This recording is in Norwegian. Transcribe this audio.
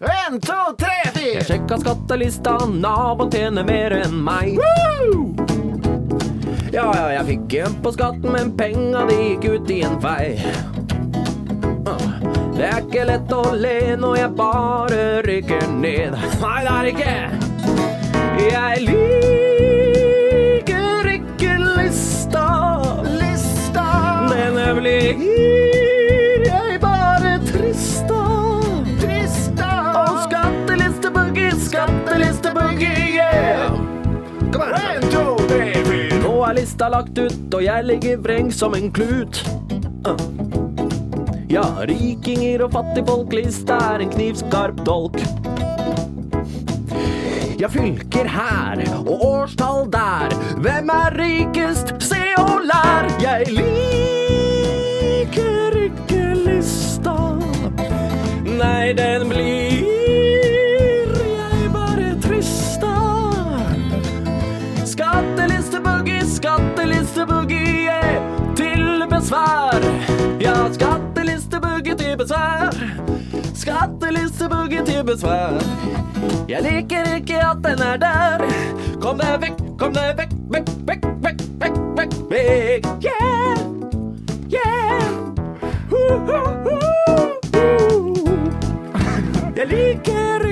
En, to, tre, fire. Jeg sjekka skattelista, naboen tjener mer enn meg. Ja, ja, jeg fikk igjen på skatten, men penga de gikk ut i en vei. Ah, Det er ikke lett å le når jeg bare rykker ned. Nei, det er ikke. Jeg liker skattelisteboogie, yeah! Kom her. En, to, tre. Nå er lista lagt ut, og jeg ligger vreng som en klut. Uh. Ja, rikinger og fattigfolk-lista er en knivskarp dolk. Ja, fylker her og årstall der. Hvem er rikest? Se og lær! Jeg liker ikke lista. Nei, den blir Skattelisteboogie til besvær. Ja, skattelisteboogie til besvær. Skattelisteboogie til besvær. Jeg liker ikke at den er der. Kom deg vekk, kom deg vekk, vekk, vekk, vekk, vekk, vekk, vekk. Yeah, yeah. Uh, uh, uh, uh. Jeg liker